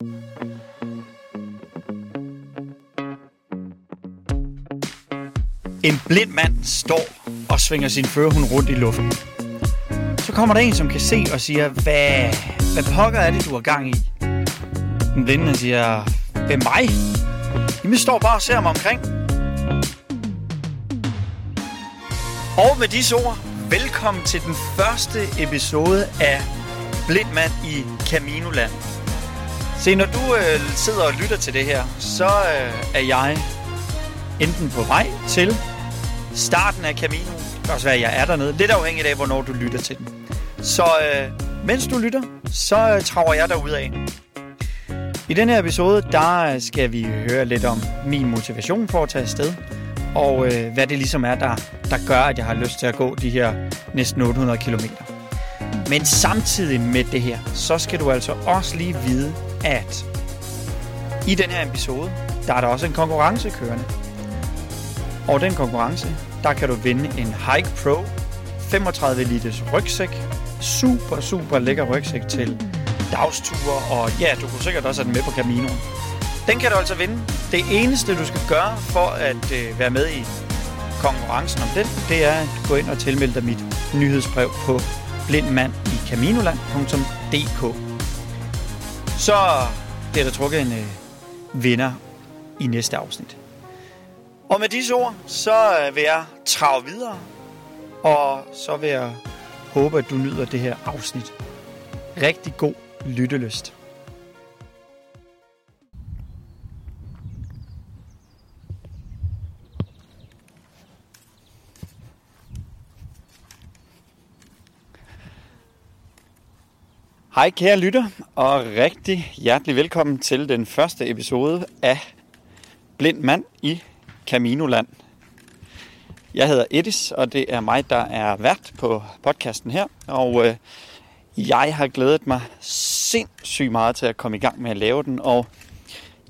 En blind mand står og svinger sin førerhund rundt i luften. Så kommer der en, som kan se og siger, hvad, hvad pokker er det, du har gang i? Den blinde siger, hvem mig? Jamen, jeg står bare og ser mig omkring. Og med disse ord, velkommen til den første episode af Blind Mand i Caminoland. Se, når du øh, sidder og lytter til det her, så øh, er jeg enten på vej til starten af Camino. Det kan også være, at jeg er dernede. Lidt afhængigt af, hvornår du lytter til den. Så øh, mens du lytter, så øh, traver jeg derud af. I denne her episode, der øh, skal vi høre lidt om min motivation for at tage afsted. Og øh, hvad det ligesom er, der, der gør, at jeg har lyst til at gå de her næsten 800 km. Men samtidig med det her, så skal du altså også lige vide, at i den her episode, der er der også en konkurrence kørende. Og den konkurrence, der kan du vinde en Hike Pro 35 liters rygsæk. Super, super lækker rygsæk til dagsture, og ja, du kunne sikkert også have den med på Caminoen. Den kan du altså vinde. Det eneste, du skal gøre for at øh, være med i konkurrencen om den, det er at gå ind og tilmelde dig mit nyhedsbrev på blindmandikaminoland.dk. Så bliver der trukket en øh, vinder i næste afsnit. Og med disse ord, så øh, vil jeg trage videre, og så vil jeg håbe, at du nyder det her afsnit. Rigtig god lyttelyst. Hej kære lytter, og rigtig hjertelig velkommen til den første episode af Blind Mand i Caminoland. Jeg hedder Edis, og det er mig, der er vært på podcasten her. Og øh, jeg har glædet mig sindssygt meget til at komme i gang med at lave den. Og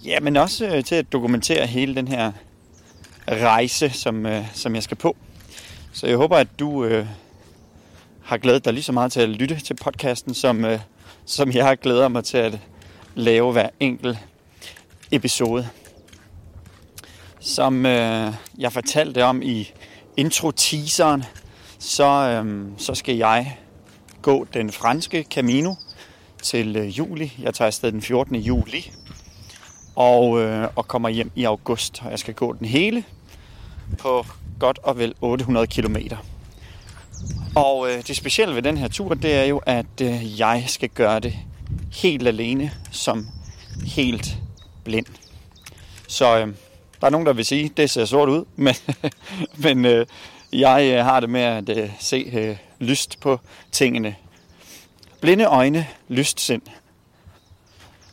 ja, men også øh, til at dokumentere hele den her rejse, som, øh, som jeg skal på. Så jeg håber, at du øh, har glædet dig lige så meget til at lytte til podcasten, som, øh, som jeg glæder mig til at lave hver enkelt episode. Som øh, jeg fortalte om i intro-teaseren, så, øh, så skal jeg gå den franske Camino til øh, juli. Jeg tager afsted den 14. juli og, øh, og kommer hjem i august. Og jeg skal gå den hele på godt og vel 800 km. Og øh, det specielle ved den her tur, det er jo, at øh, jeg skal gøre det helt alene som helt blind. Så øh, der er nogen, der vil sige, at det ser sort ud, men, men øh, jeg øh, har det med at øh, se øh, lyst på tingene. Blinde øjne, lyst sind.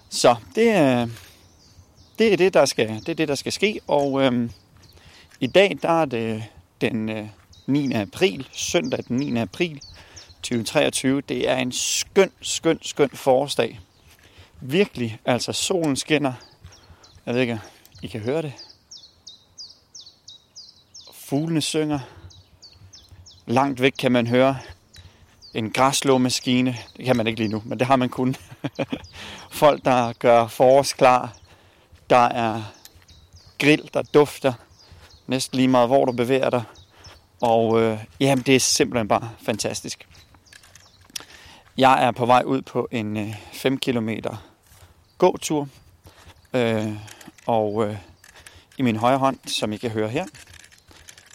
Så det, øh, det, er det, der skal, det er det, der skal ske, og øh, i dag der er det den øh, 9. april, søndag den 9. april 2023. Det er en skøn, skøn, skøn forårsdag. Virkelig, altså solen skinner. Jeg ved ikke, I kan høre det. Fuglene synger. Langt væk kan man høre en græslåmaskine. Det kan man ikke lige nu, men det har man kun. Folk, der gør forårsklar. Der er grill, der dufter. Næsten lige meget, hvor du bevæger dig. Og øh, jamen, det er simpelthen bare fantastisk. Jeg er på vej ud på en øh, 5 km gåtur. Øh, og øh, i min højre hånd, som I kan høre her,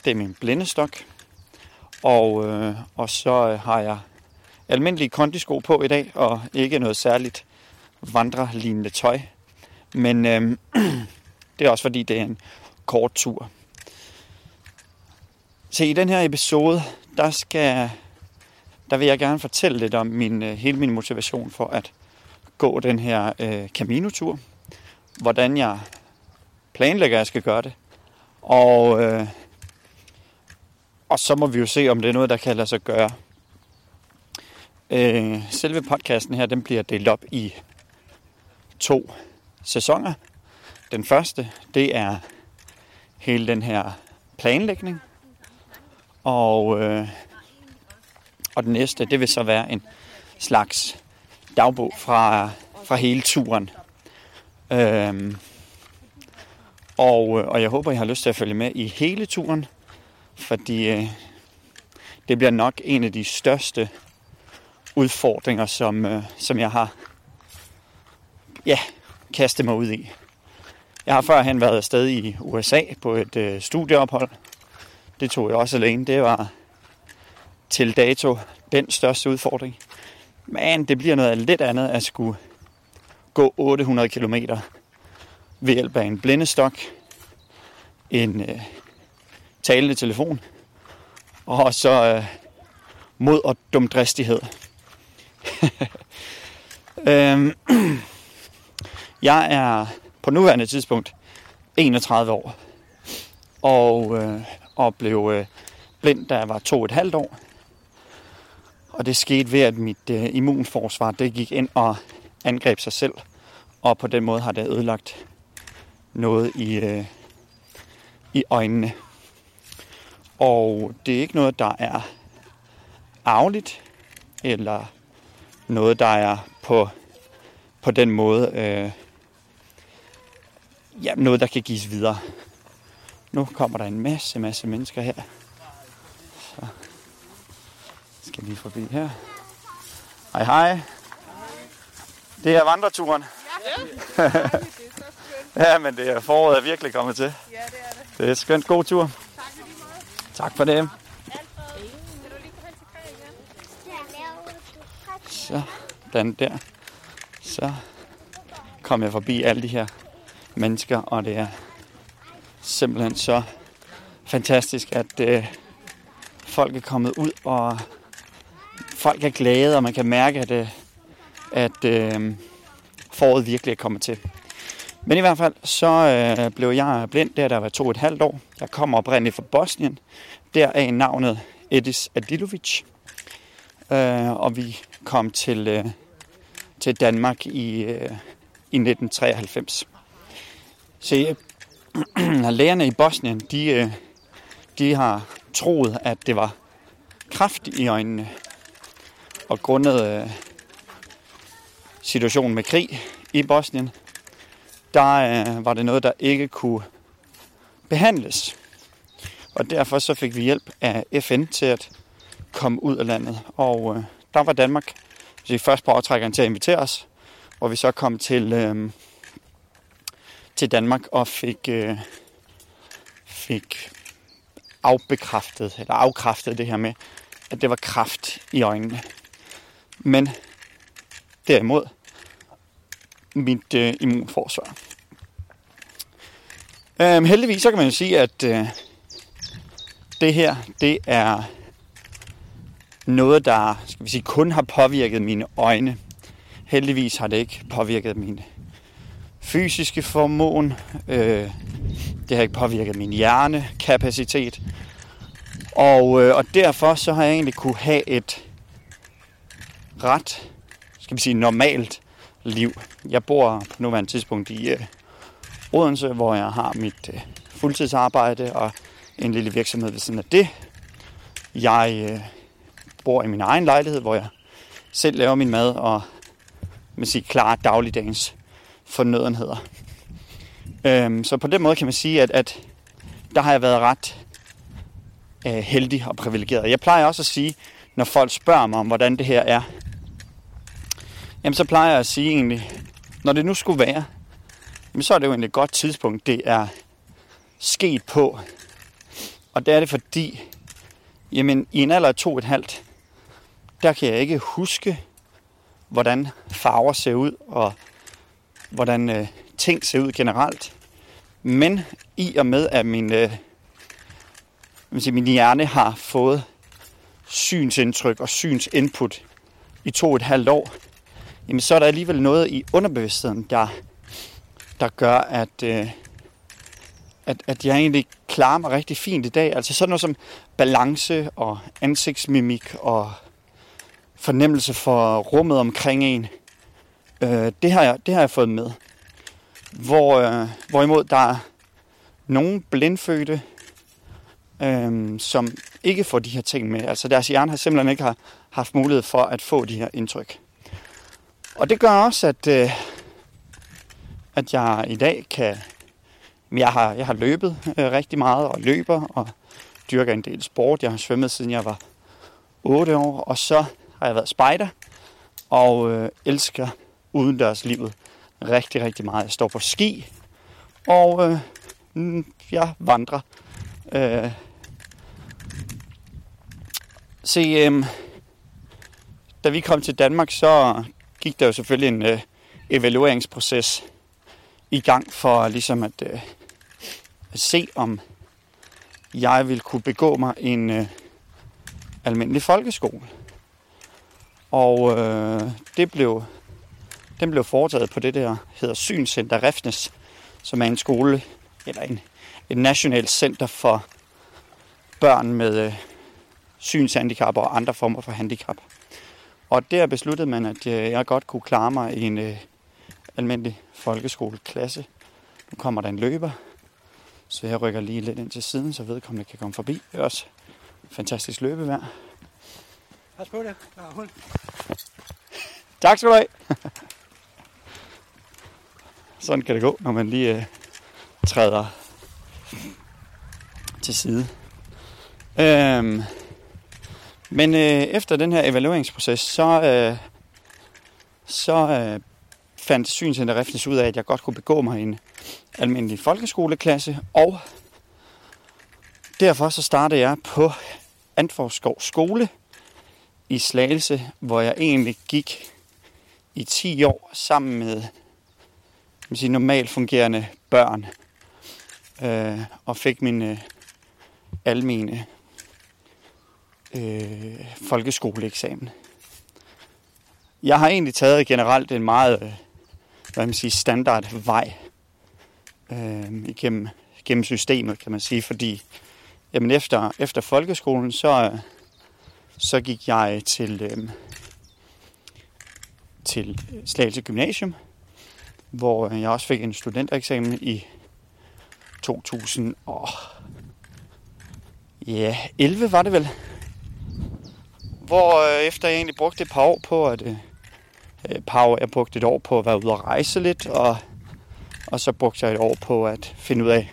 det er min blindestok. Og, øh, og så øh, har jeg almindelige kondisko på i dag, og ikke noget særligt vandrelignende tøj. Men øh, det er også fordi, det er en kort tur. Så i den her episode, der skal der vil jeg gerne fortælle lidt om min, øh, hele min motivation for at gå den her øh, Camino-tur. Hvordan jeg planlægger, at jeg skal gøre det. Og, øh, og så må vi jo se, om det er noget, der kan lade sig gøre. Øh, selve podcasten her, den bliver delt op i to sæsoner. Den første, det er hele den her planlægning. Og, øh, og den næste, det vil så være en slags dagbog fra, fra hele turen. Øhm, og, øh, og jeg håber, I har lyst til at følge med i hele turen, fordi øh, det bliver nok en af de største udfordringer, som, øh, som jeg har ja, kastet mig ud i. Jeg har førhen været afsted i USA på et øh, studieophold. Det tog jeg også alene. Det var til dato den største udfordring. Men det bliver noget lidt andet at skulle gå 800 km ved hjælp af en blindestok, en øh, talende telefon, og så øh, mod og dumdristighed. øhm, jeg er på nuværende tidspunkt 31 år, og, øh, og blev øh, blind, da jeg var to og et halvt år. Og det skete ved, at mit øh, immunforsvar det gik ind og angreb sig selv. Og på den måde har det ødelagt noget i, øh, i øjnene. Og det er ikke noget, der er arveligt, eller noget, der er på, på den måde øh, ja, noget, der kan gives videre. Nu kommer der en masse, masse mennesker her. Så skal lige forbi her. Hej hej. Det er vandreturen. Ja. ja, men det er foråret er virkelig kommet til. Ja, det er det. Det er skønt. God tur. Tak, tak for det. Så, den der. Så kom jeg forbi alle de her mennesker, og det er simpelthen så fantastisk, at øh, folk er kommet ud, og folk er glade, og man kan mærke, at, øh, at øh, foråret virkelig er kommet til. Men i hvert fald, så øh, blev jeg blind, der der var to og et halvt år. Jeg kommer oprindeligt fra Bosnien. Der er navnet Edis Adilovic. Øh, og vi kom til, øh, til Danmark i, øh, i 1993. Se, lægerne i Bosnien, de, øh, de har troet, at det var kraft i øjnene. Og grundet øh, situationen med krig i Bosnien, der øh, var det noget, der ikke kunne behandles. Og derfor så fik vi hjælp af FN til at komme ud af landet. Og øh, der var Danmark vi først på aftrækkeren til at invitere os, hvor vi så kom til, øh, til Danmark og fik, øh, fik afbekræftet, eller afkræftet det her med, at det var kraft i øjnene. Men derimod mit øh, immunforsvar. Øhm, heldigvis så kan man jo sige, at øh, det her, det er noget, der skal vi sige, kun har påvirket mine øjne. Heldigvis har det ikke påvirket mine fysiske formåen. Øh, det har ikke påvirket min hjernekapacitet. Og, øh, og derfor så har jeg egentlig kunne have et ret, skal vi sige, normalt liv. Jeg bor på nuværende tidspunkt i øh, Odense, hvor jeg har mit øh, fuldtidsarbejde og en lille virksomhed ved siden af det. Jeg øh, bor i min egen lejlighed, hvor jeg selv laver min mad og man siger, klarer dagligdagens fornødenheder. Øhm, så på den måde kan man sige, at, at der har jeg været ret øh, heldig og privilegeret. Jeg plejer også at sige, når folk spørger mig om, hvordan det her er, jamen så plejer jeg at sige egentlig, når det nu skulle være, jamen så er det jo egentlig et godt tidspunkt, det er sket på. Og det er det fordi, jamen i en alder af to et halvt, der kan jeg ikke huske, hvordan farver ser ud, og hvordan øh, ting ser ud generelt. Men i og med, at min, øh, sige, min hjerne har fået synsindtryk og synsinput i to et halvt år, jamen så er der alligevel noget i underbevidstheden, der, der gør, at, øh, at, at jeg egentlig klarer mig rigtig fint i dag. Altså sådan noget som balance og ansigtsmimik og fornemmelse for rummet omkring en. Øh, det, har jeg, det har jeg fået med. Hvor, øh, hvorimod der er nogle blindfødte, øh, som ikke får de her ting med. Altså deres hjerne har simpelthen ikke har haft mulighed for at få de her indtryk. Og det gør også, at, øh, at jeg i dag kan... Jeg har, jeg har løbet øh, rigtig meget og løber og dyrker en del sport. Jeg har svømmet siden jeg var 8 år, og så har jeg været spejder og øh, elsker udendørslivet rigtig, rigtig meget. Jeg står på ski, og øh, mm, jeg vandrer. Øh, se, øh, da vi kom til Danmark, så gik der jo selvfølgelig en øh, evalueringsproces i gang for ligesom at, øh, at se, om jeg ville kunne begå mig en øh, almindelig folkeskole. Og øh, det blev, den blev foretaget på det der hedder Synscenter Refnes, som er en skole, eller en, et nationalt center for børn med øh, synshandicap og andre former for handicap. Og der besluttede man, at øh, jeg godt kunne klare mig i en øh, almindelig folkeskoleklasse. Nu kommer der en løber, så jeg rykker lige lidt ind til siden, så vedkommende kan komme forbi. Det er også fantastisk løbevær. Pas på det. Ja, hul. Tak skal du have. Sådan kan det gå, når man lige øh, træder til side. Øhm, men øh, efter den her evalueringsproces, så, øh, så øh, fandt Synscenter Refnes ud af, at jeg godt kunne begå mig i en almindelig folkeskoleklasse, og derfor så startede jeg på Antforskov Skole i Slagelse, hvor jeg egentlig gik i 10 år sammen med man sige, normalt fungerende børn, øh, og fik min øh, almene øh, folkeskoleeksamen. Jeg har egentlig taget generelt en meget øh, hvad man siger, standard vej øh, igennem, igennem systemet, kan man sige, fordi jamen efter, efter folkeskolen, så, så gik jeg til, øh, til Slagelse Gymnasium, hvor øh, jeg også fik en studentereksamen i 2000 og ja, 11 var det vel. Hvor øh, efter jeg egentlig brugte et par år på at øh, øh par år, jeg brugte et år på at være ude og rejse lidt, og, og så brugte jeg et år på at finde ud af,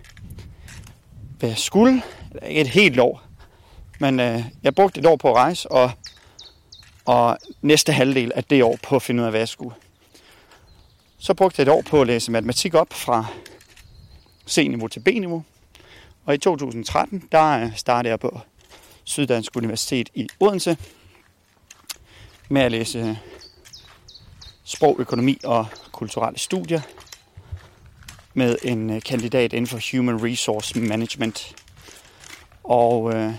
hvad jeg skulle. Ikke et helt år, men øh, jeg brugte et år på at rejse, og, og næste halvdel af det år på at finde ud af, hvad jeg skulle. Så brugte jeg et år på at læse matematik op fra C-niveau til B-niveau. Og i 2013, der øh, startede jeg på Syddansk Universitet i Odense med at læse øh, sprog, økonomi og kulturelle studier med en øh, kandidat inden for Human Resource Management. Og øh,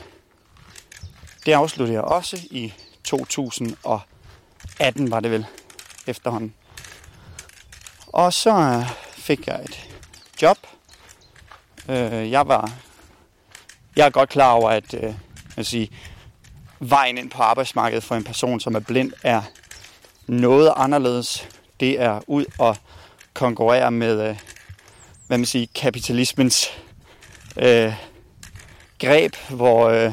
det afsluttede jeg også i 2018, var det vel efterhånden. Og så øh, fik jeg et job. Øh, jeg var jeg er godt klar over, at øh, jeg sige, vejen ind på arbejdsmarkedet for en person, som er blind, er noget anderledes. Det er ud og konkurrere med, øh, hvad man siger, kapitalismens øh, greb, hvor, øh,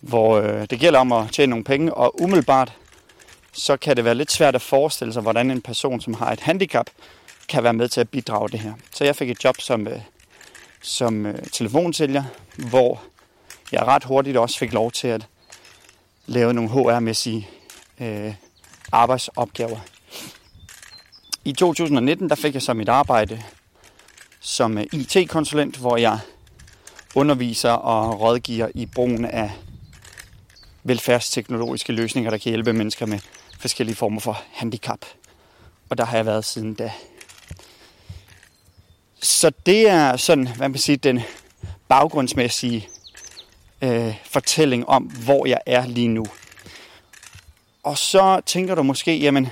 hvor øh, det gælder om at tjene nogle penge, og umiddelbart så kan det være lidt svært at forestille sig, hvordan en person, som har et handicap, kan være med til at bidrage det her. Så jeg fik et job som, øh, som øh, telefonsælger, hvor jeg ret hurtigt også fik lov til at lave nogle HR-mæssige øh, arbejdsopgaver. I 2019 der fik jeg så mit arbejde som øh, IT-konsulent, hvor jeg underviser og rådgiver i brugen af velfærdsteknologiske løsninger, der kan hjælpe mennesker med forskellige former for handicap. Og der har jeg været siden da. Så det er sådan, hvad man siger, den baggrundsmæssige øh, fortælling om, hvor jeg er lige nu. Og så tænker du måske, jamen,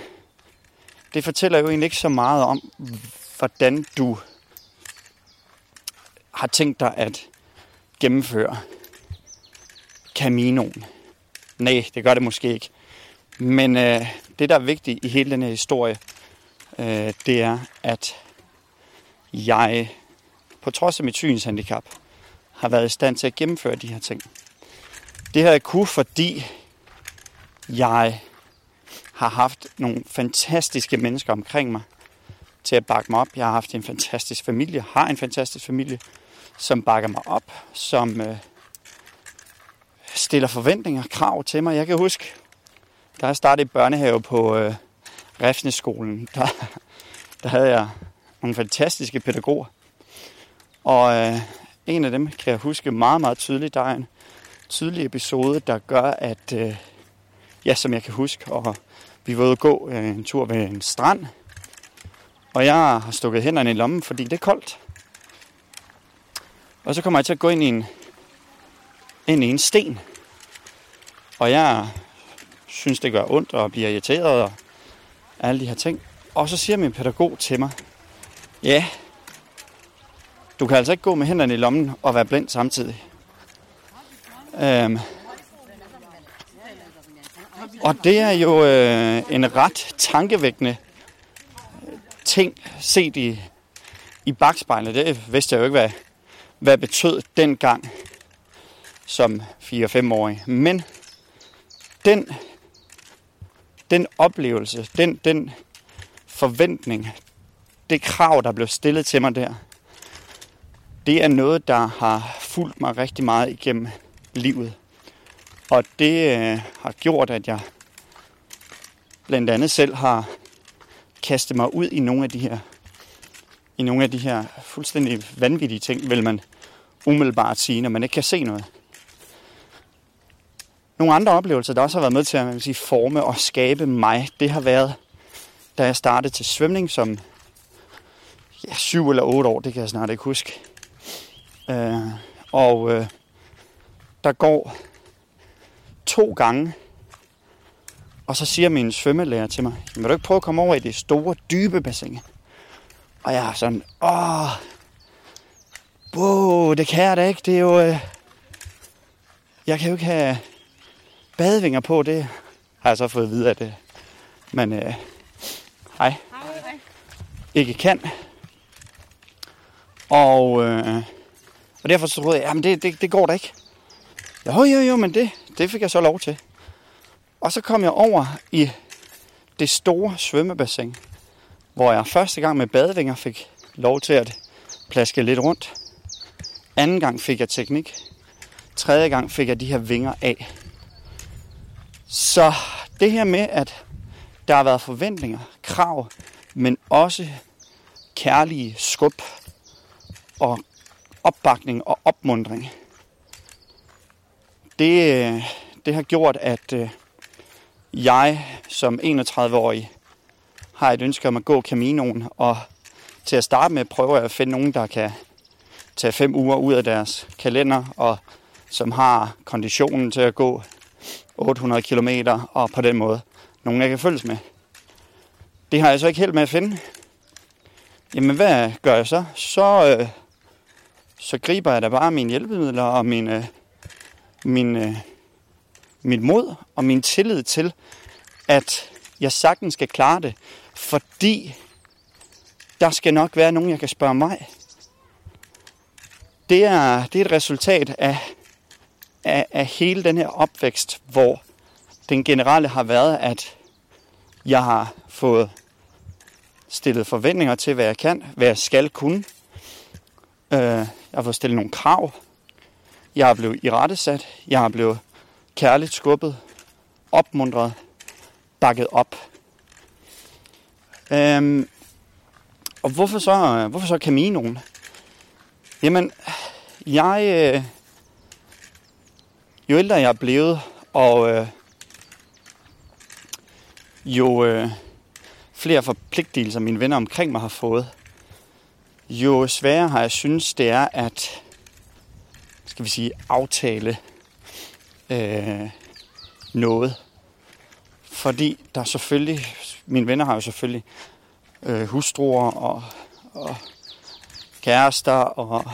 det fortæller jo egentlig ikke så meget om, hvordan du har tænkt dig at gennemføre Caminoen. Nej, det gør det måske ikke. Men øh, det, der er vigtigt i hele den her historie, øh, det er, at jeg, på trods af mit synshandicap, har været i stand til at gennemføre de her ting. Det har jeg kunne, fordi jeg har haft nogle fantastiske mennesker omkring mig til at bakke mig op. Jeg har haft en fantastisk familie, har en fantastisk familie, som bakker mig op, som øh, stiller forventninger, krav til mig. Jeg kan huske, da jeg startede i børnehave på øh, Refsneskolen, der, der havde jeg nogle fantastiske pædagoger. Og øh, en af dem kan jeg huske meget, meget tydeligt. Der er en tydelig episode, der gør, at, øh, ja, som jeg kan huske, og vi var ude at gå øh, en tur ved en strand, og jeg har stukket hænderne i lommen, fordi det er koldt. Og så kommer jeg til at gå ind i en, ind i en sten. Og jeg synes, det gør ondt og bliver irriteret og alle de her ting. Og så siger min pædagog til mig, ja, du kan altså ikke gå med hænderne i lommen og være blind samtidig. Øhm. Og det er jo øh, en ret tankevækkende ting set i, i bagspejlet. Det vidste jeg jo ikke, hvad, hvad betød dengang som 4-5-årig. Men den, den oplevelse, den, den forventning, det krav, der blev stillet til mig der, det er noget, der har fulgt mig rigtig meget igennem livet. Og det øh, har gjort, at jeg blandt andet selv har kastet mig ud i nogle af de her i nogle af de her fuldstændig vanvittige ting, vil man umiddelbart sige, når man ikke kan se noget. Nogle andre oplevelser, der også har været med til at man sige, forme og skabe mig, det har været, da jeg startede til svømning som ja, syv eller otte år, det kan jeg snart ikke huske. Øh, og øh, der går to gange, og så siger min svømmelærer til mig, vil du ikke prøve at komme over i det store, dybe bassin? Og jeg er sådan, åh, wow, det kan jeg da ikke, det er jo, øh, jeg kan jo ikke have badevinger på, det har jeg så fået videre af det. Men øh, hej. Ikke kan. Og, øh, og derfor så troede jeg, jamen det, det, det går da ikke. Jo, jo, jo, men det, det fik jeg så lov til. Og så kom jeg over i det store svømmebassin, hvor jeg første gang med badevinger fik lov til at plaske lidt rundt. Anden gang fik jeg teknik. Tredje gang fik jeg de her vinger af. Så det her med, at der har været forventninger, krav, men også kærlige skub og opbakning og opmundring. Det, det har gjort, at øh, jeg som 31-årig har et ønske om at gå Caminoen, og til at starte med prøver jeg at finde nogen, der kan tage fem uger ud af deres kalender, og som har konditionen til at gå 800 km, og på den måde nogen, jeg kan følges med. Det har jeg så ikke helt med at finde. Jamen, hvad gør jeg så? Så, øh, så griber jeg da bare mine hjælpemidler og min, øh, min, øh, mit mod og min tillid til, at jeg sagtens skal klare det, fordi der skal nok være nogen, jeg kan spørge mig. Det er, det er et resultat af, af, af hele den her opvækst, hvor den generelle har været, at jeg har fået stillet forventninger til, hvad jeg kan, hvad jeg skal kunne. Øh, jeg har fået stillet nogle krav. Jeg har blevet irettesat. Jeg har blevet kærligt skubbet, opmundret, bakket op. Øhm, og hvorfor så, øh, hvorfor så Caminoen? Jamen, jeg... Øh, jo ældre jeg er blevet, og øh, jo øh, flere forpligtelser mine venner omkring mig har fået, jo sværere har jeg synes det er at, skal vi sige, aftale øh, noget. Fordi der er selvfølgelig, mine venner har jo selvfølgelig øh, hustruer og, og kærester og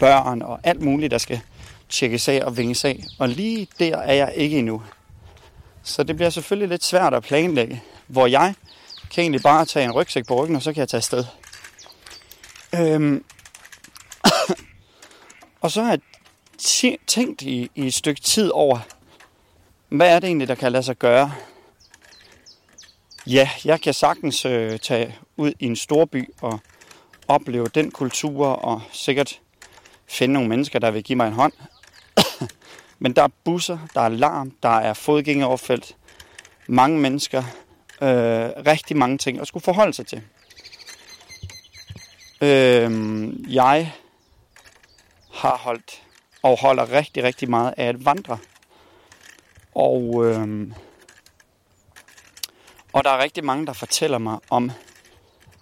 børn og alt muligt, der skal tjekkes af og vinges af. Og lige der er jeg ikke endnu. Så det bliver selvfølgelig lidt svært at planlægge, hvor jeg kan egentlig bare tage en rygsæk på ryggen, og så kan jeg tage afsted. Øhm. og så har jeg tænkt i, i et stykke tid over, hvad er det egentlig, der kan lade sig gøre? Ja, jeg kan sagtens øh, tage ud i en storby og opleve den kultur og sikkert finde nogle mennesker, der vil give mig en hånd. Men der er busser, der er larm, der er fodgængeroverfelt, mange mennesker, øh, rigtig mange ting at skulle forholde sig til. Øh, jeg har holdt og holder rigtig, rigtig meget af at vandre. Og, øh, og der er rigtig mange, der fortæller mig om,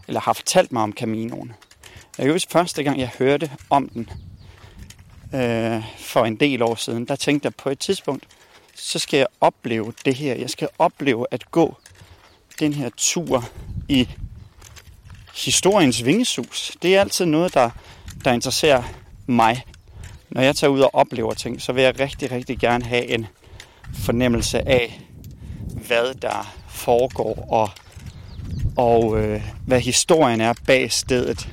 eller har fortalt mig om Caminoen. Jeg husker første gang, jeg hørte om den øh, for en del år siden, der tænkte jeg på et tidspunkt, så skal jeg opleve det her. Jeg skal opleve at gå den her tur i historiens vingesus. Det er altid noget, der, der interesserer mig. Når jeg tager ud og oplever ting, så vil jeg rigtig, rigtig gerne have en fornemmelse af, hvad der foregår, og, og øh, hvad historien er bag stedet.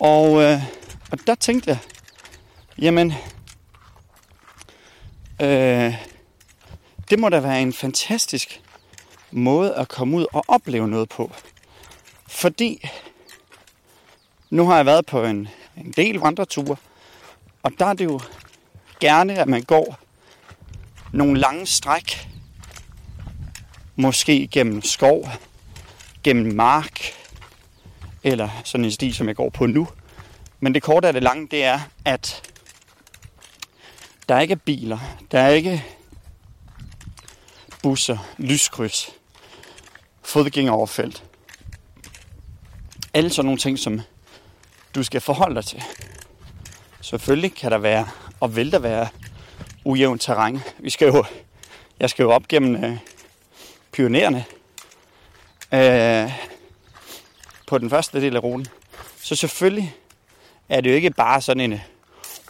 Og, øh, og der tænkte jeg, jamen, øh, det må da være en fantastisk måde at komme ud og opleve noget på. Fordi nu har jeg været på en, en del vandreture, og der er det jo gerne, at man går nogle lange stræk, måske gennem skov, gennem mark, eller sådan en sti, som jeg går på nu. Men det korte af det lange, det er, at der er ikke biler, der er ikke busser, lyskryds, fodgængeroverfelt. Alle sådan nogle ting, som du skal forholde dig til. Selvfølgelig kan der være, og vil der være, ujævnt terræn. Vi skal jo, jeg skal jo op gennem øh, pionererne øh, på den første del af ruten. Så selvfølgelig er det jo ikke bare sådan en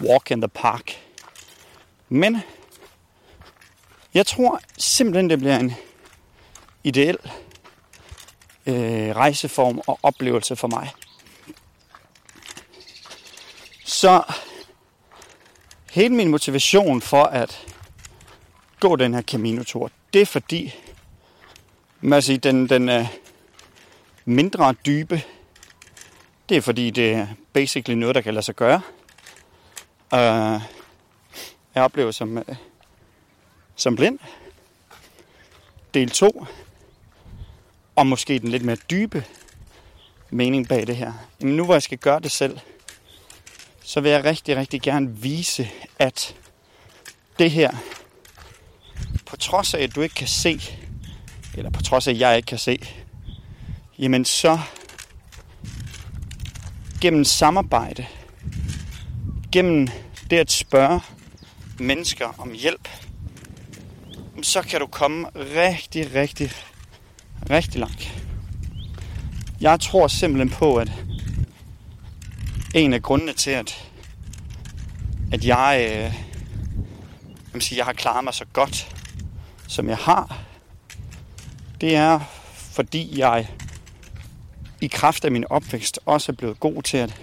walk in the park. Men jeg tror simpelthen, det bliver en ideel øh, rejseform og oplevelse for mig. Så hele min motivation for at gå den her Camino-tur, det er fordi, man sige, den, den er mindre dybe. Det er fordi, det er basically noget, der kan lade sig gøre. Uh, jeg oplever som, øh, som blind. Del 2. Og måske den lidt mere dybe mening bag det her. Men nu hvor jeg skal gøre det selv, så vil jeg rigtig, rigtig gerne vise, at det her, på trods af, at du ikke kan se, eller på trods af, at jeg ikke kan se, jamen så gennem samarbejde, gennem det at spørge mennesker om hjælp, så kan du komme rigtig, rigtig, rigtig langt. Jeg tror simpelthen på, at en af grundene til, at, at jeg, øh, jeg, sige, jeg har klaret mig så godt, som jeg har, det er, fordi jeg i kraft af min opvækst også er blevet god til at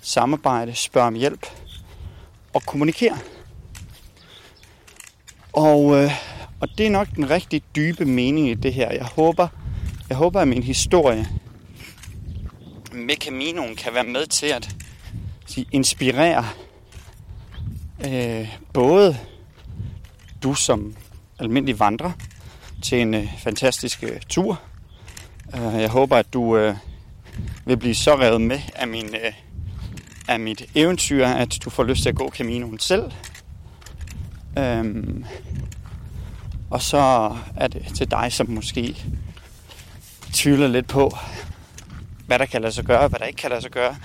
samarbejde, spørge om hjælp og kommunikere. Og, øh, og det er nok den rigtig dybe mening i det her. Jeg håber, jeg håber at min historie med Caminoen kan være med til at sige, inspirere øh, både du som almindelig vandrer til en øh, fantastisk øh, tur. Uh, jeg håber, at du øh, vil blive så revet med af, min, øh, af mit eventyr, at du får lyst til at gå Caminoen selv. Øhm, og så er det til dig, som måske tvivler lidt på, hvad der kan lade sig gøre, hvad der ikke kan lade sig gøre,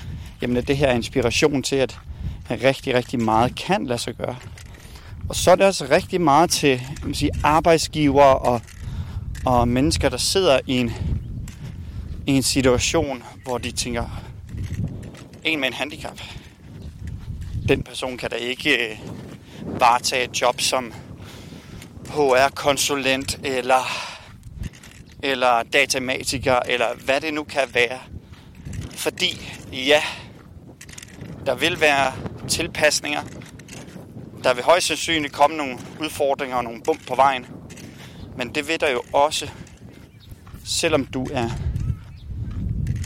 jamen at det her er inspiration til, at rigtig, rigtig meget kan lade sig gøre. Og så er det også rigtig meget til man sige, arbejdsgiver og, og mennesker, der sidder i en, i en situation, hvor de tænker, en med en handicap, den person kan da ikke øh, varetage et job som HR-konsulent eller, eller datamatiker, eller hvad det nu kan være. Fordi ja, der vil være tilpasninger. Der vil højst sandsynligt komme nogle udfordringer og nogle bump på vejen. Men det vil der jo også, selvom du er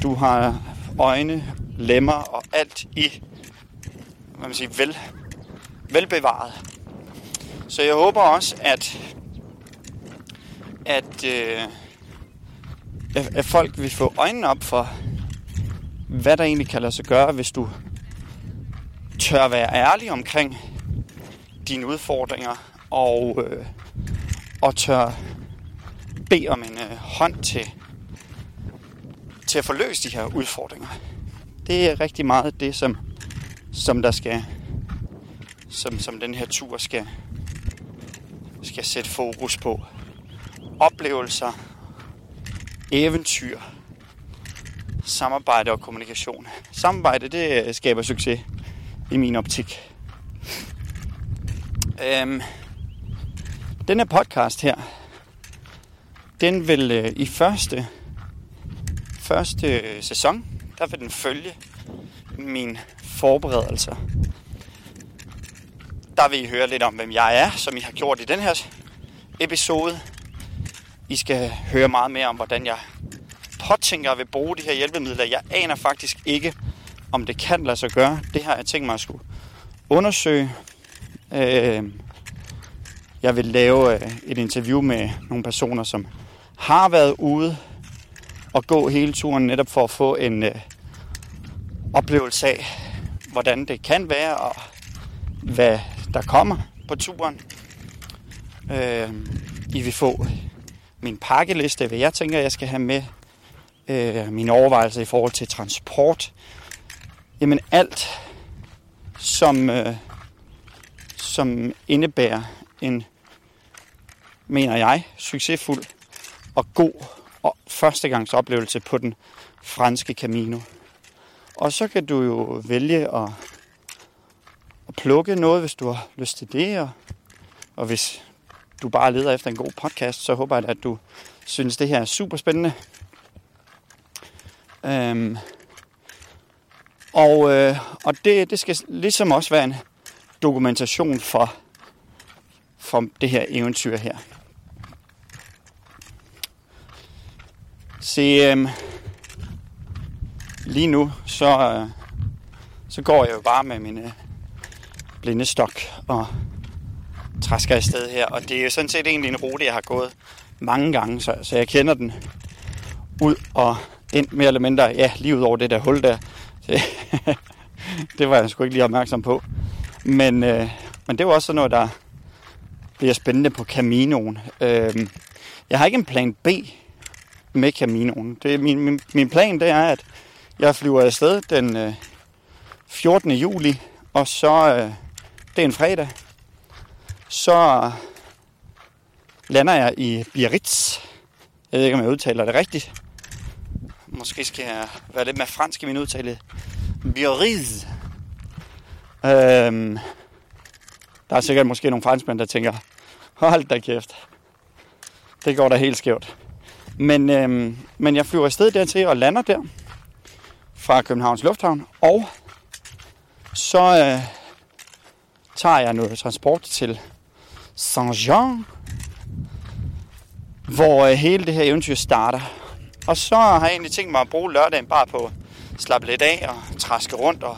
Du har øjne, lemmer og alt i hvad man siger, vel, velbevaret. Så jeg håber også, at, at, øh, at folk vil få øjnene op for, hvad der egentlig kan lade sig gøre, hvis du tør være ærlig omkring dine udfordringer og, øh, og tør bede om en øh, hånd til, til at få løst de her udfordringer. Det er rigtig meget det, som, som der skal, som, som den her tur skal, skal sætte fokus på. Oplevelser, eventyr, samarbejde og kommunikation. Samarbejde, det øh, skaber succes i min optik. Øhm, den her podcast her, den vil øh, i første, første øh, sæson, der vil den følge mine forberedelser. Der vil I høre lidt om, hvem jeg er, som I har gjort i den her episode. I skal høre meget mere om, hvordan jeg påtænker at vil bruge de her hjælpemidler. Jeg aner faktisk ikke, om det kan lade sig gøre. Det har jeg tænkt mig at skulle undersøge. Øh, jeg vil lave øh, et interview med nogle personer, som har været ude og gå hele turen, netop for at få en øh, oplevelse af, hvordan det kan være, og hvad der kommer på turen. Øh, I vil få min pakkeliste, hvad jeg tænker, jeg skal have med. Øh, mine overvejelser i forhold til transport. Jamen alt, som, øh, som indebærer en, mener jeg, succesfuld og god og førstegangsoplevelse på den franske Camino. Og så kan du jo vælge at, at plukke noget, hvis du har lyst til det. Og, og hvis du bare leder efter en god podcast, så håber jeg, at du synes, det her er super spændende. Øhm, og øh, og det, det skal ligesom også være en dokumentation for, for det her eventyr her. Se, øhm, lige nu, så, øh, så går jeg jo bare med min blindestok og træsker afsted her. Og det er jo sådan set egentlig en rute, jeg har gået mange gange, så, så jeg kender den ud og ind mere eller mindre, ja, lige ud over det der hul der. Det, det var jeg sgu ikke lige opmærksom på. Men, øh, men det var også sådan noget, der bliver spændende på Caminoen. Øh, jeg har ikke en plan B med Caminoen. Det, min, min, min plan det er, at jeg flyver afsted den øh, 14. juli, og så, øh, det er en fredag, så lander jeg i Biarritz. Jeg ved ikke, om jeg udtaler det rigtigt. Måske skal jeg være lidt mere fransk i min udtale. Biarritz. Øhm, der er sikkert måske nogle franskmænd, der tænker, hold da kæft. Det går da helt skævt. Men, øhm, men jeg flyver afsted dertil og lander der fra Københavns Lufthavn. Og så øh, tager jeg noget transport til Saint-Jean, hvor øh, hele det her eventyr starter. Og så har jeg egentlig tænkt mig at bruge lørdagen bare på at slappe lidt af og traske rundt og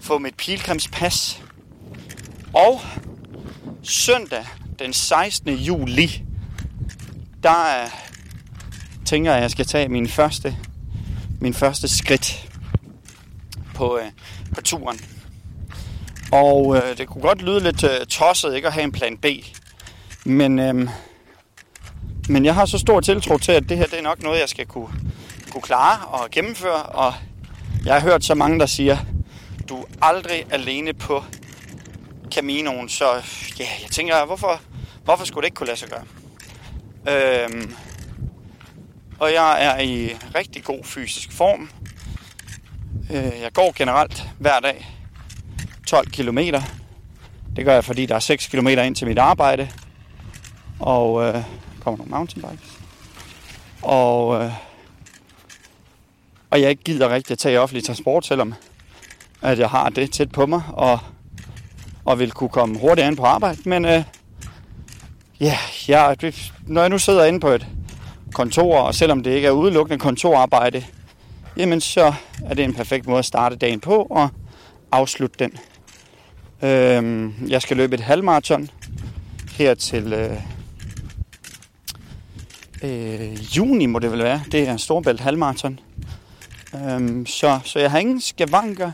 få mit pilgrimspas. Og søndag den 16. juli, der øh, tænker jeg, at jeg skal tage min første, min første skridt på, øh, på turen. Og øh, det kunne godt lyde lidt øh, tosset ikke at have en plan B. Men, øh, men jeg har så stor tiltro til, at det her det er nok noget, jeg skal kunne, kunne klare og gennemføre. Og jeg har hørt så mange, der siger, du er aldrig alene på Caminoen. Så ja, jeg tænker, hvorfor, hvorfor skulle det ikke kunne lade sig gøre? Øhm, og jeg er i rigtig god fysisk form. Øh, jeg går generelt hver dag 12 km. Det gør jeg, fordi der er 6 km ind til mit arbejde. Og øh, kommer nogle mountainbikes. Og, øh, og jeg ikke gider rigtig at tage offentlig transport, selvom at jeg har det tæt på mig, og, og vil kunne komme hurtigt ind på arbejde. Men øh, ja, jeg, når jeg nu sidder inde på et kontor, og selvom det ikke er udelukkende kontorarbejde jamen så er det en perfekt måde at starte dagen på og afslutte den. Øhm, jeg skal løbe et halvmarathon her til øh, øh, juni, må det vel være. Det er Storbælt halvmarathon. Øhm, så, så jeg har ingen skavanker,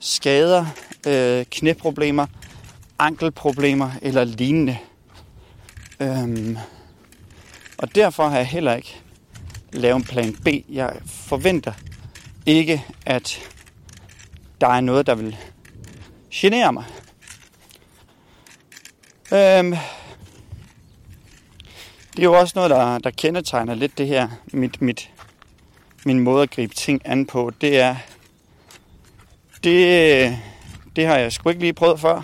skader, øh, knæproblemer, ankelproblemer eller lignende. Øhm, og derfor har jeg heller ikke lavet en plan B. Jeg forventer ikke, at der er noget, der vil generer mig. Øhm, det er jo også noget, der, der kendetegner lidt det her, mit, mit, min måde at gribe ting an på. Det er, det, det har jeg sgu ikke lige prøvet før.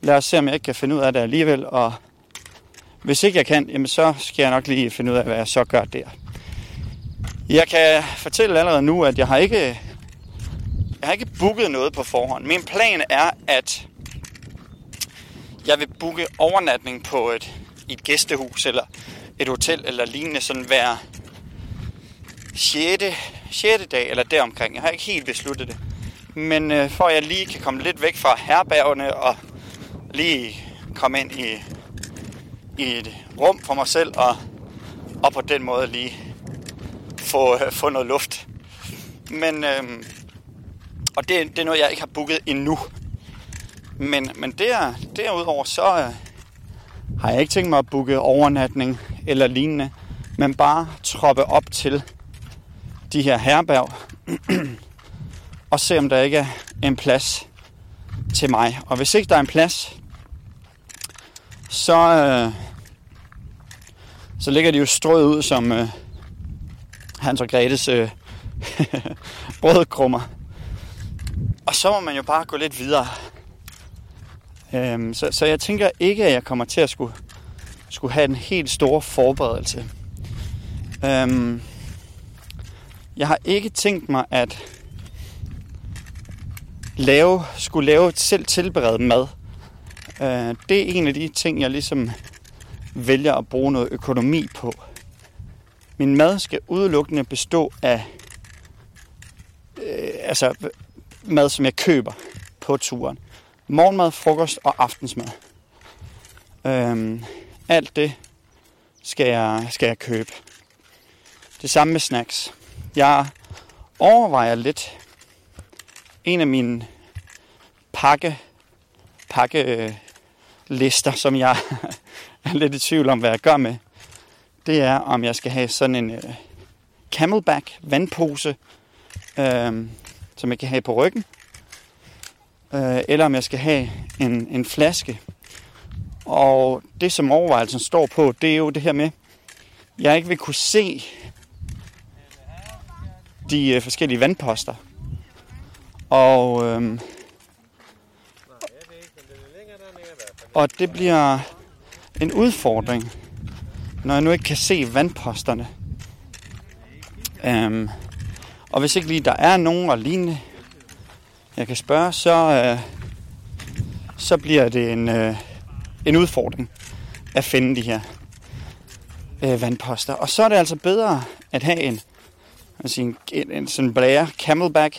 Lad os se, om jeg ikke kan finde ud af det alligevel, og hvis ikke jeg kan, jamen så skal jeg nok lige finde ud af, hvad jeg så gør der. Jeg kan fortælle allerede nu, at jeg har ikke booket noget på forhånd. Min plan er, at jeg vil booke overnatning på et, et gæstehus eller et hotel eller lignende sådan hver 6. 6. dag eller deromkring. Jeg har ikke helt besluttet det. Men øh, for at jeg lige kan komme lidt væk fra herbergene og lige komme ind i, i et rum for mig selv og, og på den måde lige få, øh, få noget luft. Men, øh, og det, det er noget, jeg ikke har booket endnu. Men, men der, derudover så øh, har jeg ikke tænkt mig at booke overnatning eller lignende, men bare troppe op til de her herberg og se om der ikke er en plads til mig. Og hvis ikke der er en plads, så, øh, så ligger de jo strøet ud som øh, Hans og Gretes øh, brødkrummer. Og så må man jo bare gå lidt videre. Øhm, så, så jeg tænker ikke, at jeg kommer til at skulle, skulle have en helt stor forberedelse. Øhm, jeg har ikke tænkt mig at lave, skulle lave selv tilberedt mad. Øh, det er en af de ting, jeg ligesom vælger at bruge noget økonomi på. Min mad skal udelukkende bestå af øh, altså mad, som jeg køber på turen. Morgenmad, frokost og aftensmad. Øhm, alt det skal jeg, skal jeg købe. Det samme med snacks. Jeg overvejer lidt en af mine pakke, pakke lister, som jeg er lidt i tvivl om, hvad jeg gør med, det er, om jeg skal have sådan en uh, camelback vandpose, uh, som jeg kan have på ryggen, Øh, eller om jeg skal have en, en flaske. Og det, som overvejelsen står på, det er jo det her med, jeg ikke vil kunne se de øh, forskellige vandposter. Og, øh, og det bliver en udfordring, når jeg nu ikke kan se vandposterne. Øh, og hvis ikke lige der er nogen og lignende, jeg kan spørge, så, øh, så bliver det en, øh, en udfordring at finde de her øh, vandposter. Og så er det altså bedre at have en, altså en, en, en sådan blære camelback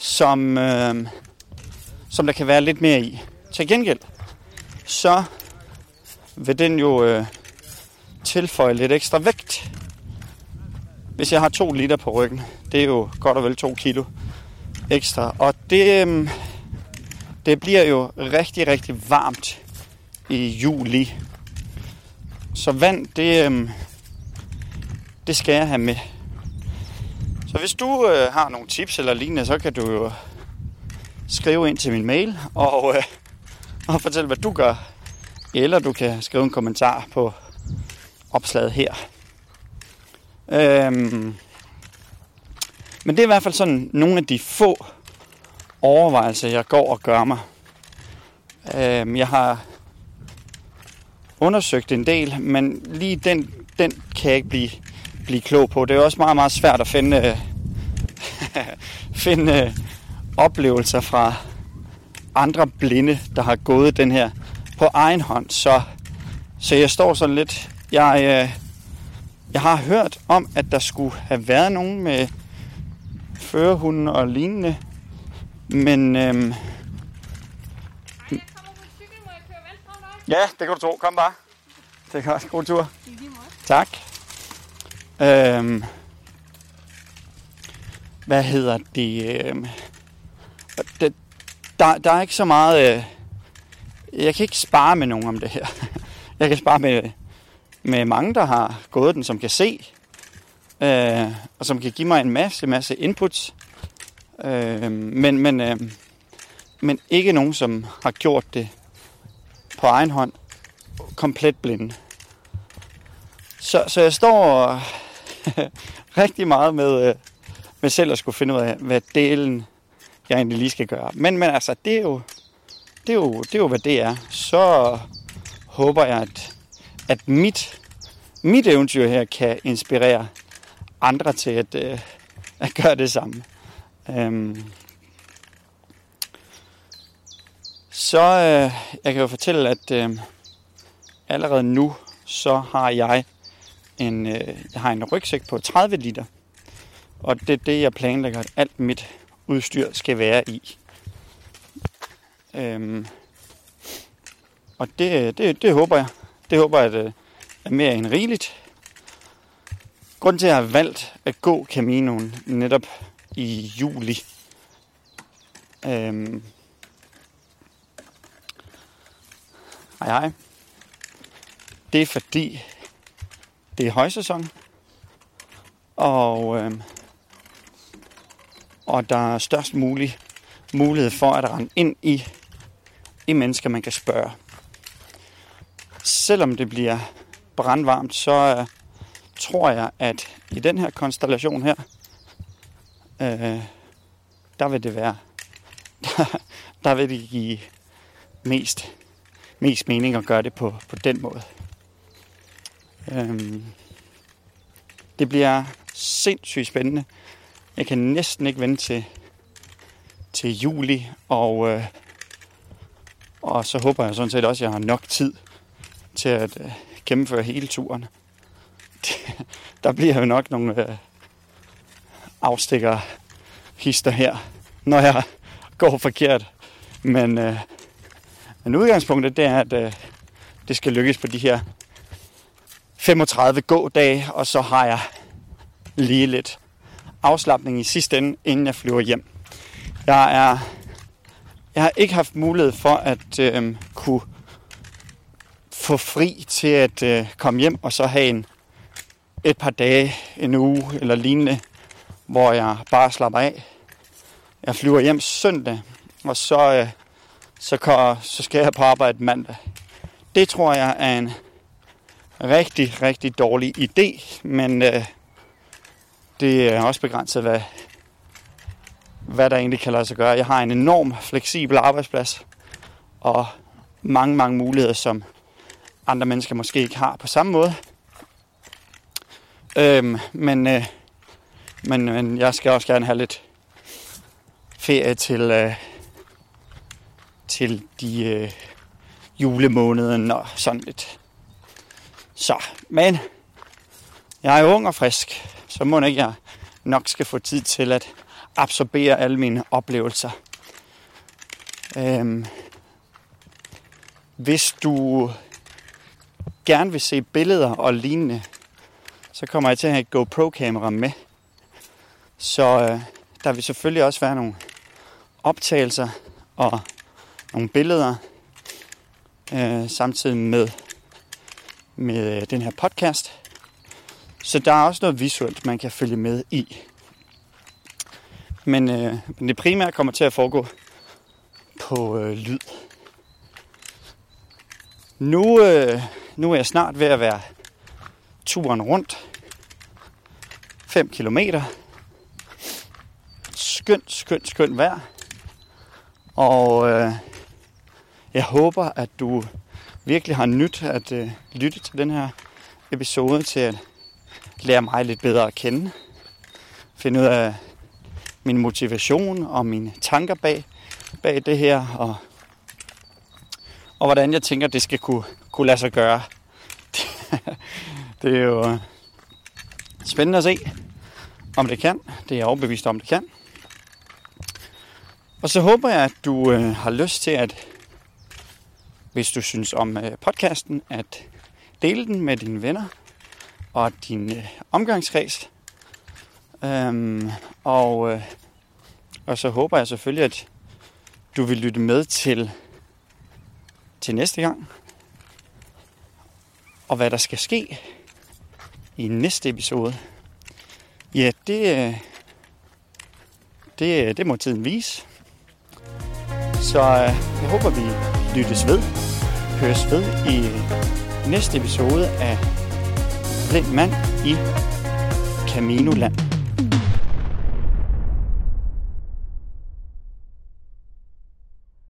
som, øh, som der kan være lidt mere i. Til gengæld, så vil den jo øh, tilføje lidt ekstra vægt. Hvis jeg har to liter på ryggen, det er jo godt og vel 2 kilo ekstra. Og det, øh, det bliver jo rigtig, rigtig varmt i juli. Så vand, det, øh, det skal jeg have med. Så hvis du øh, har nogle tips eller lignende, så kan du jo skrive ind til min mail og, øh, og fortælle, hvad du gør. Eller du kan skrive en kommentar på opslaget her. Øhm, men det er i hvert fald sådan nogle af de få overvejelser, jeg går og gør mig. Øhm, jeg har undersøgt en del, men lige den, den kan jeg ikke blive blive klog på. Det er også meget, meget svært at finde, øh, finde øh, oplevelser fra andre blinde, der har gået den her på egen hånd. Så, så jeg står sådan lidt... Jeg, øh, jeg har hørt om, at der skulle have været nogen med førerhunde og lignende. Men øhm, ja, det kan du tro. Kom bare. Det er godt. god tur. Tak. Øhm, hvad hedder det? Øhm, det der, der er ikke så meget... Øh, jeg kan ikke spare med nogen om det her. Jeg kan spare med, med mange, der har gået den, som kan se. Øh, og som kan give mig en masse, masse inputs. Øh, men, men, øh, men ikke nogen, som har gjort det på egen hånd. Komplet blinde. Så, så jeg står rigtig meget med, øh, med selv at skulle finde ud af, hvad delen jeg egentlig lige skal gøre. Men, men altså, det er, jo, det, er jo, det er jo, hvad det er. Så håber jeg, at, at mit, mit eventyr her kan inspirere andre til at, øh, at gøre det samme. Øhm. Så øh, jeg kan jo fortælle, at øh, allerede nu, så har jeg en, øh, jeg har en rygsæk på 30 liter. Og det er det, jeg planlægger, at alt mit udstyr skal være i. Øhm, og det, øh, det, det håber jeg. Det håber jeg, at at øh, mere end rigeligt. Grunden til, at jeg har valgt at gå Caminoen netop i juli. Øhm, hej hej. Det er fordi, det er højsæson. Og, øhm, og der er størst mulig mulighed for at rende ind i, i mennesker, man kan spørge. Selvom det bliver brandvarmt, så øh, tror jeg, at i den her konstellation her, øh, der vil det være, der, der vil det give mest, mest mening at gøre det på, på den måde. Øhm, det bliver sindssygt spændende. Jeg kan næsten ikke vente til, til juli, og, øh, og så håber jeg sådan set også, at jeg har nok tid til at øh, gennemføre hele turen. Der bliver jo nok nogle øh, afstikker hister her, når jeg går forkert. Men, øh, men udgangspunktet det er, at øh, det skal lykkes på de her 35 gådage, og så har jeg lige lidt afslappning i sidste ende, inden jeg flyver hjem. Jeg er jeg har ikke haft mulighed for at øh, kunne få fri til at øh, komme hjem og så have en, et par dage, en uge eller lignende, hvor jeg bare slapper af. Jeg flyver hjem søndag, og så, øh, så, kan, så skal jeg på arbejde mandag. Det tror jeg er en rigtig, rigtig dårlig idé, men øh, det er også begrænset, hvad, hvad der egentlig kan lade sig gøre. Jeg har en enorm fleksibel arbejdsplads, og mange, mange muligheder, som andre mennesker måske ikke har på samme måde. Øhm, men, øh, men, men jeg skal også gerne have lidt ferie til, øh, til de øh, julemåneden og sådan lidt. Så, men jeg er ung og frisk, så må ikke jeg nok skal få tid til at absorbere alle mine oplevelser. Øhm, hvis du gerne vil se billeder og lignende, så kommer jeg til at have et GoPro-kamera med. Så øh, der vil selvfølgelig også være nogle optagelser og nogle billeder, øh, samtidig med, med øh, den her podcast. Så der er også noget visuelt, man kan følge med i. Men, øh, men det primære kommer til at foregå på øh, lyd. Nu, øh, nu er jeg snart ved at være turen rundt. 5 kilometer. Skønt, skønt, skønt vejr. Og øh, jeg håber, at du virkelig har nyt at øh, lytte til den her episode til at lære mig lidt bedre at kende. Finde ud af min motivation og mine tanker bag, bag det her. Og, og hvordan jeg tænker, det skal kunne, kunne lade sig gøre det er jo øh, spændende at se, om det kan. Det er jeg overbevist om, det kan. Og så håber jeg, at du øh, har lyst til at, hvis du synes om øh, podcasten, at dele den med dine venner og din øh, omgangskreds. Øhm, og, øh, og så håber jeg selvfølgelig, at du vil lytte med til, til næste gang. Og hvad der skal ske i næste episode, ja, det, øh, det, øh, det må tiden vise. Så øh, jeg håber, vi lyttes ved, høres ved i næste episode af Blind Mand i Caminoland.